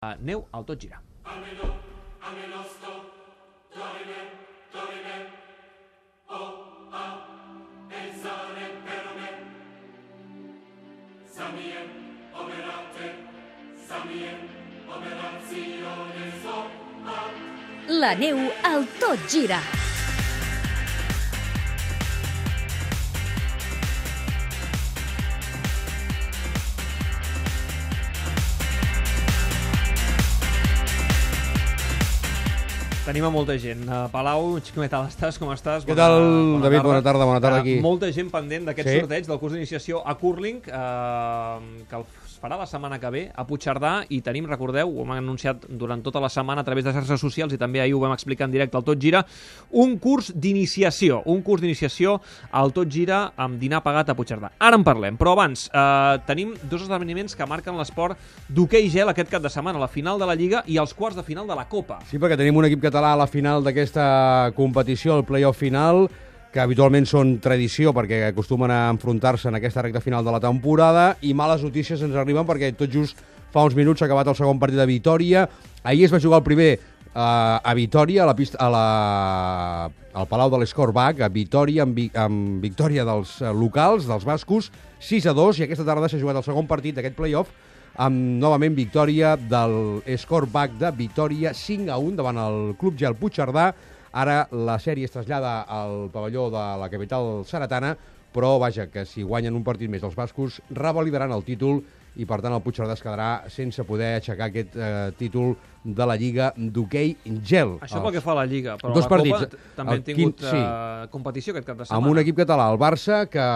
Neu al tot gira. La neu al tot gira. Tenim a molta gent. Uh, Palau, què tal estàs? Com estàs? Què tal, David? Bona tarda, bona tarda Uh, aquí. molta gent pendent d'aquest Sí. sorteig del curs d'iniciació a Curling, uh, que es farà la setmana que ve a Puigcerdà i tenim, recordeu, ho hem anunciat durant tota la setmana a través de xarxes socials i també ahir ho vam explicar en directe al Tot Gira, un curs d'iniciació, un curs d'iniciació al Tot Gira amb dinar pagat a Puigcerdà. Ara en parlem, però abans uh, tenim dos esdeveniments que marquen l'esport d'hoquei gel aquest cap de setmana, la final de la Lliga i els quarts de final de la Copa. Sí, perquè tenim un equip català a la final d'aquesta competició, el play-off final, que habitualment són tradició perquè acostumen a enfrontar-se en aquesta recta final de la temporada i males notícies ens arriben perquè tot just fa uns minuts s'ha acabat el segon partit de Vitoria. Ahir es va jugar el primer eh, a Vitoria, a la pista, a la, al Palau de l'Escorbac, a Vitoria, amb, amb victòria dels eh, locals, dels bascos, 6 a 2, i aquesta tarda s'ha jugat el segon partit d'aquest play-off amb novament victòria del Scoreback de Vitoria 5 a 1 davant el Club Gel Puigcerdà. Ara la sèrie es trasllada al pavelló de la capital saratana, però vaja, que si guanyen un partit més els bascos, revalidaran el títol i per tant el Puigcerdà es quedarà sense poder aixecar aquest eh, títol de la Lliga d'hoquei gel. Això pel que fa a la Lliga, però Dos la Copa partits. t- també han tingut quin- sí. eh, competició aquest cap de setmana. amb un equip català, el Barça, que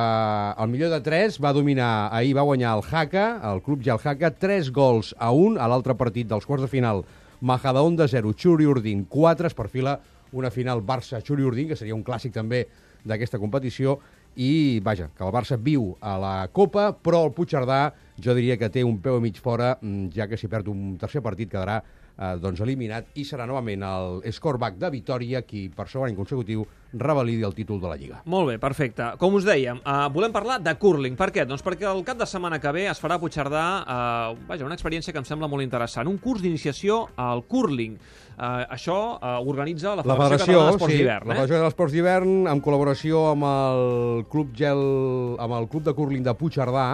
el millor de 3 va dominar, ahir va guanyar el Jaca, el club ja el Jaca, 3 gols a 1 a l'altre partit dels quarts de final. Majadahonda 0, Xuri Urdin 4, es perfila una final Barça-Xuri Urdin, que seria un clàssic també d'aquesta competició, i vaja, que el Barça viu a la Copa, però el Puigcerdà jo diria que té un peu i mig fora, mm, ja que si perd un tercer partit quedarà eh, doncs eliminat i serà novament el scoreback de Vitoria qui per segon any consecutiu revalidi el títol de la Lliga. Molt bé, perfecte. Com us dèiem, uh, volem parlar de curling. Per què? Doncs perquè el cap de setmana que ve es farà a Puigcerdà uh, vaja, una experiència que em sembla molt interessant. Un curs d'iniciació al curling. Uh, això uh, organitza la La Federació, Federació, Catalana d'Esports sí, d'Hivern. la Eh? Federació d'Esports d'Hivern, en col·laboració amb el Club Gel, amb el Club de Curling de Puigcerdà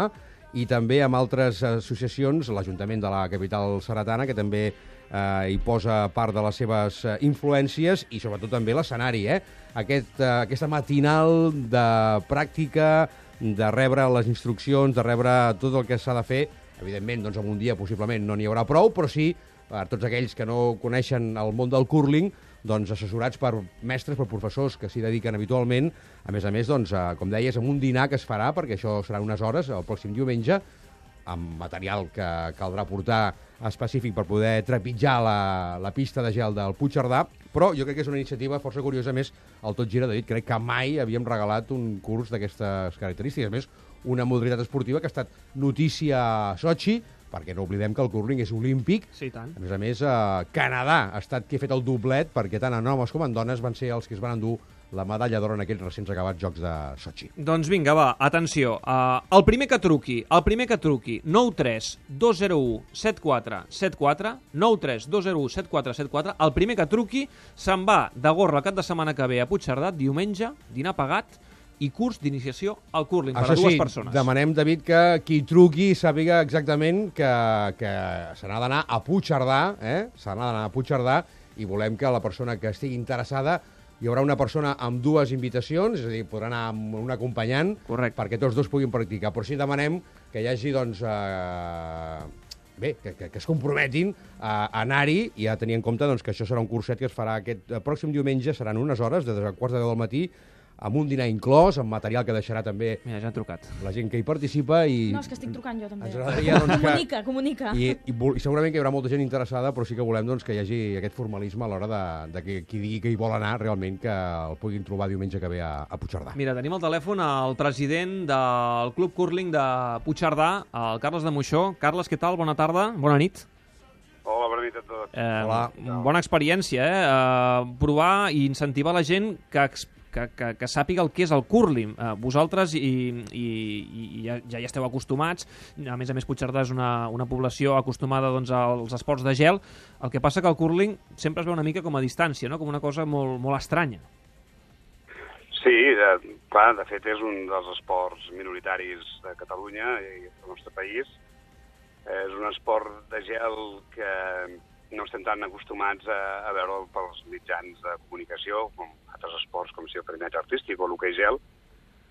i també amb altres associacions, l'Ajuntament de la capital saratana, que també eh, hi posa part de les seves eh, influències i sobretot també l'escenari, eh? Aquest, eh, aquesta matinal de pràctica, de rebre les instruccions, de rebre tot el que s'ha de fer. Evidentment, doncs, en un dia possiblement no n'hi haurà prou, però sí per tots aquells que no coneixen el món del curling, doncs assessorats per mestres, per professors que s'hi dediquen habitualment, a més a més, doncs, eh, com deies, amb un dinar que es farà, perquè això serà unes hores, el pròxim diumenge, amb material que caldrà portar específic per poder trepitjar la, la pista de gel del Puigcerdà, però jo crec que és una iniciativa força curiosa, a més, el Tot Gira, David, crec que mai havíem regalat un curs d'aquestes característiques. A més, una modalitat esportiva que ha estat notícia a Sochi, perquè no oblidem que el curling és olímpic, Sí, tant. a més a més, eh, Canadà ha estat qui ha fet el doblet perquè tant en homes com en dones van ser els que es van endur la medalla d'or en aquells recents acabats Jocs de Sochi. Doncs vinga, va, atenció. Uh, el primer que truqui, el primer que truqui, 93 201 74 74, 93 201 74 74, el primer que truqui se'n va de gorra el cap de setmana que ve a Puigcerdà, diumenge, dinar pagat i curs d'iniciació al curling per Això a dues sí, persones. demanem, David, que qui truqui sàpiga exactament que, que se n'ha d'anar a Puigcerdà, eh? se n'ha d'anar a Puigcerdà i volem que la persona que estigui interessada hi haurà una persona amb dues invitacions, és a dir, podrà anar amb un acompanyant Correcte. perquè tots dos puguin practicar. Però sí demanem que hi hagi, doncs, eh, bé, que, que, que es comprometin a, a anar-hi i a tenir en compte doncs, que això serà un curset que es farà aquest eh, pròxim diumenge, seran unes hores, de dos a quarts de deu del matí, amb un dinar inclòs, amb material que deixarà també Mira, ja han trucat. la gent que hi participa i... No, és que estic trucant jo també. Ens agradaria, doncs, que- Comunica, comunica. I, i, I segurament que hi haurà molta gent interessada, però sí que volem doncs, que hi hagi aquest formalisme a l'hora de, de que qui digui que hi vol anar realment que el puguin trobar diumenge que ve a, a Puigcerdà. Mira, tenim al telèfon el president del Club Curling de Puigcerdà, el Carles de Moixó. Carles, què tal? Bona tarda, bona nit. Hola, bona nit a tots. Eh, Hola. Bona experiència, eh? eh? Provar i incentivar la gent que que, que, que sàpiga el que és el curling. Uh, vosaltres i, i, i ja, ja hi esteu acostumats, a més a més Puigcerdà és una, una població acostumada doncs, als esports de gel, el que passa que el curling sempre es veu una mica com a distància, no? com una cosa molt, molt estranya. Sí, de, clar, de fet és un dels esports minoritaris de Catalunya i del nostre país. És un esport de gel que no estem tan acostumats a, a veure'l pels mitjans de comunicació, com altres esports com si el patinatge artístic o l'hoquei gel,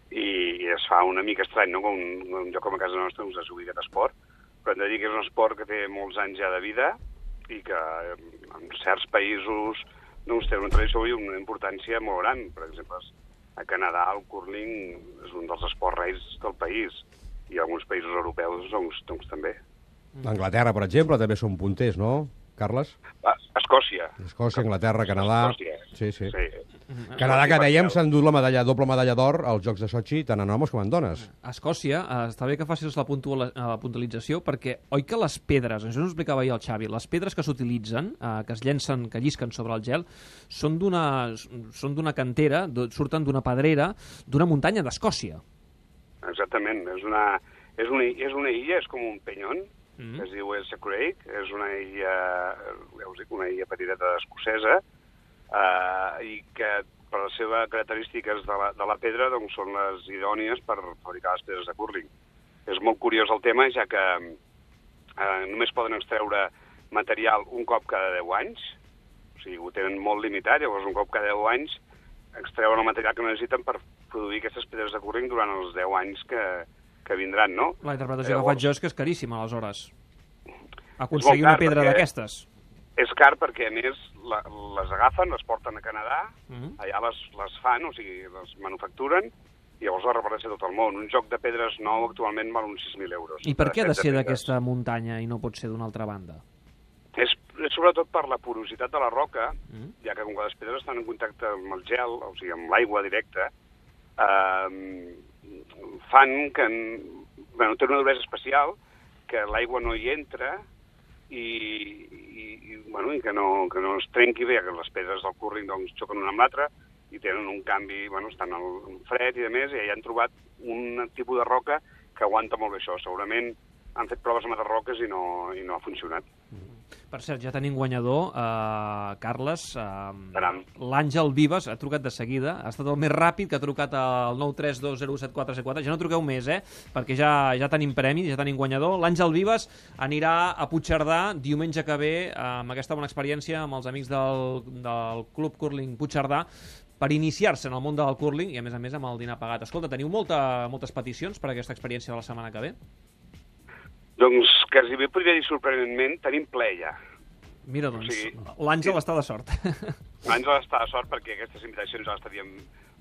i, i es fa una mica estrany, no? Com un, un com a casa nostra us es jugui aquest esport, però hem de dir que és un esport que té molts anys ja de vida i que en certs països doncs, té una tradició i una importància molt gran. Per exemple, a Canadà el curling és un dels esports reis del país i alguns països europeus doncs, doncs també. Anglaterra, per exemple, també són punters, no, Carles? Escòcia. Escòcia, Anglaterra, Canadà... Escòcia. Sí, sí. sí. Canadà, que dèiem, perquè- s'ha endut la medalla, doble medalla d'or als Jocs de Sochi, tant en homes com en dones. Escòcia, eh, està bé que facis la, puntual, la puntualització, perquè oi que les pedres, això ens ho explicava ahir el Xavi, les pedres que s'utilitzen, eh, que es llencen, que llisquen sobre el gel, són d'una són d'una cantera, surten d'una pedrera, d'una muntanya d'Escòcia. Exactament. És una, és, una, és una illa, és com un penyon, Mm. mm. es diu Elsa Craig, és una illa, ja us dic, una illa petiteta escocesa, eh, i que per les seves característiques de la, de la pedra doncs, són les idònies per fabricar les pedres de curling. És molt curiós el tema, ja que eh, només poden extreure material un cop cada 10 anys, o sigui, ho tenen molt limitat, llavors un cop cada 10 anys extreuen el material que necessiten per produir aquestes pedres de curling durant els 10 anys que, que vindran, no? La interpretació que Llavors- faig jo és que és caríssima, aleshores. Aconseguir car, una pedra d'aquestes. És car perquè, a més, la, les agafen, les porten a Canadà, Mhm. allà les, les fan, o sigui, les manufacturen, i llavors les reparteixen a tot el món. Un joc de pedres nou actualment val uns 6.000 euros. I per què ha de ser d'aquesta muntanya i no pot ser d'una altra banda? És, és sobretot per la porositat de la roca, Mm. ja que com que les pedres estan en contacte amb el gel, o sigui, amb l'aigua directa, eh, fan que... En, bueno, té una duresa especial, que l'aigua no hi entra i, i, i, bueno, i que, no, que no es trenqui bé, que les pedres del curling doncs, xoquen una amb l'altra i tenen un canvi, bueno, estan al fred i de més, i ja han trobat un tipus de roca que aguanta molt bé això. Segurament han fet proves amb altres roques i no, i no ha funcionat. Per cert, ja tenim guanyador, eh, Carles. Eh. L'Àngel Vives ha trucat de seguida. Ha estat el més ràpid que ha trucat al 932074474. Ja no truqueu més, eh? Perquè ja, ja tenim premi, ja tenim guanyador. L'Àngel Vives anirà a Puigcerdà diumenge que ve eh, amb aquesta bona experiència amb els amics del, del Club Curling Puigcerdà per iniciar-se en el món del curling i, a més a més, amb el dinar pagat. Escolta, teniu molta, moltes peticions per a aquesta experiència de la setmana que ve? Doncs, quasi bé podria dir sorprenentment, tenim ple ja. Mira, doncs, Sí. l'Àngel està de sort. Àngel està de sort perquè aquestes invitacions ja les teníem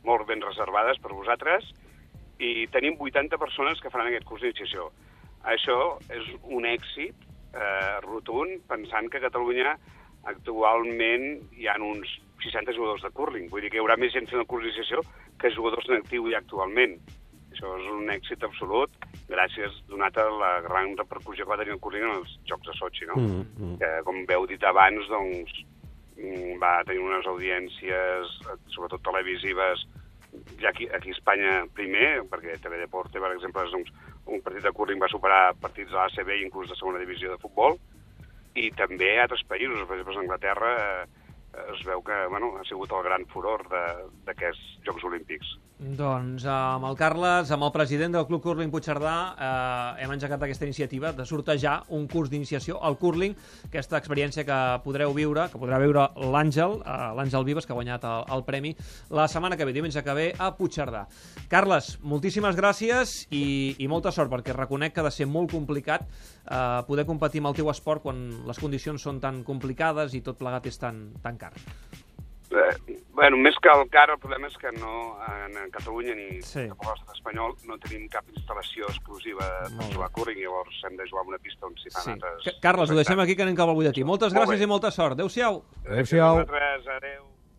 molt ben reservades per vosaltres i tenim 80 persones que faran aquest curs d'iniciació. Això és un èxit eh, rotund pensant que a Catalunya actualment hi ha uns 60 jugadors de curling. Vull dir que hi haurà més gent fent el curs d'iniciació que jugadors en actiu ja actualment. Això és un èxit absolut, gràcies, donat a la gran repercussió que va tenir el curling en els Jocs de Sochi, no? Mm, mm. que, com veu dit abans, doncs, mm, va tenir unes audiències, sobretot televisives, ja aquí, aquí a Espanya primer, perquè TV Deporte, per exemple, és un, un partit de curling va superar partits de l'ACB i inclús de segona divisió de futbol, i també a altres països, per exemple, a Anglaterra eh, es veu que bueno, ha sigut el gran furor d'aquests Jocs Olímpics. Doncs amb el Carles, amb el president del Club Curling Puigcerdà, eh, hem engegat aquesta iniciativa de sortejar un curs d'iniciació al curling, aquesta experiència que podreu viure, que podrà veure l'Àngel, eh, l'Àngel Vives, que ha guanyat el, el premi, la setmana que ve, diumenge que ve, a Puigcerdà. Carles, moltíssimes gràcies i, i molta sort, perquè reconec que ha de ser molt complicat eh, poder competir amb el teu esport quan les condicions són tan complicades i tot plegat és tan, tan car. Eh, bueno, més que el car, el problema és que no, en, en Catalunya ni Sí. sí. a l'estat espanyol no tenim cap instal·lació exclusiva Molt per jugar a curling, llavors hem de jugar en una pista on s'hi fan Sí. altres... Ca- Carles, ho deixem aquí que anem cap al butlletí. Moltes Molt gràcies bé. i molta sort. Adéu-siau. Adéu-siau. Gràcies a vosaltres, adéu.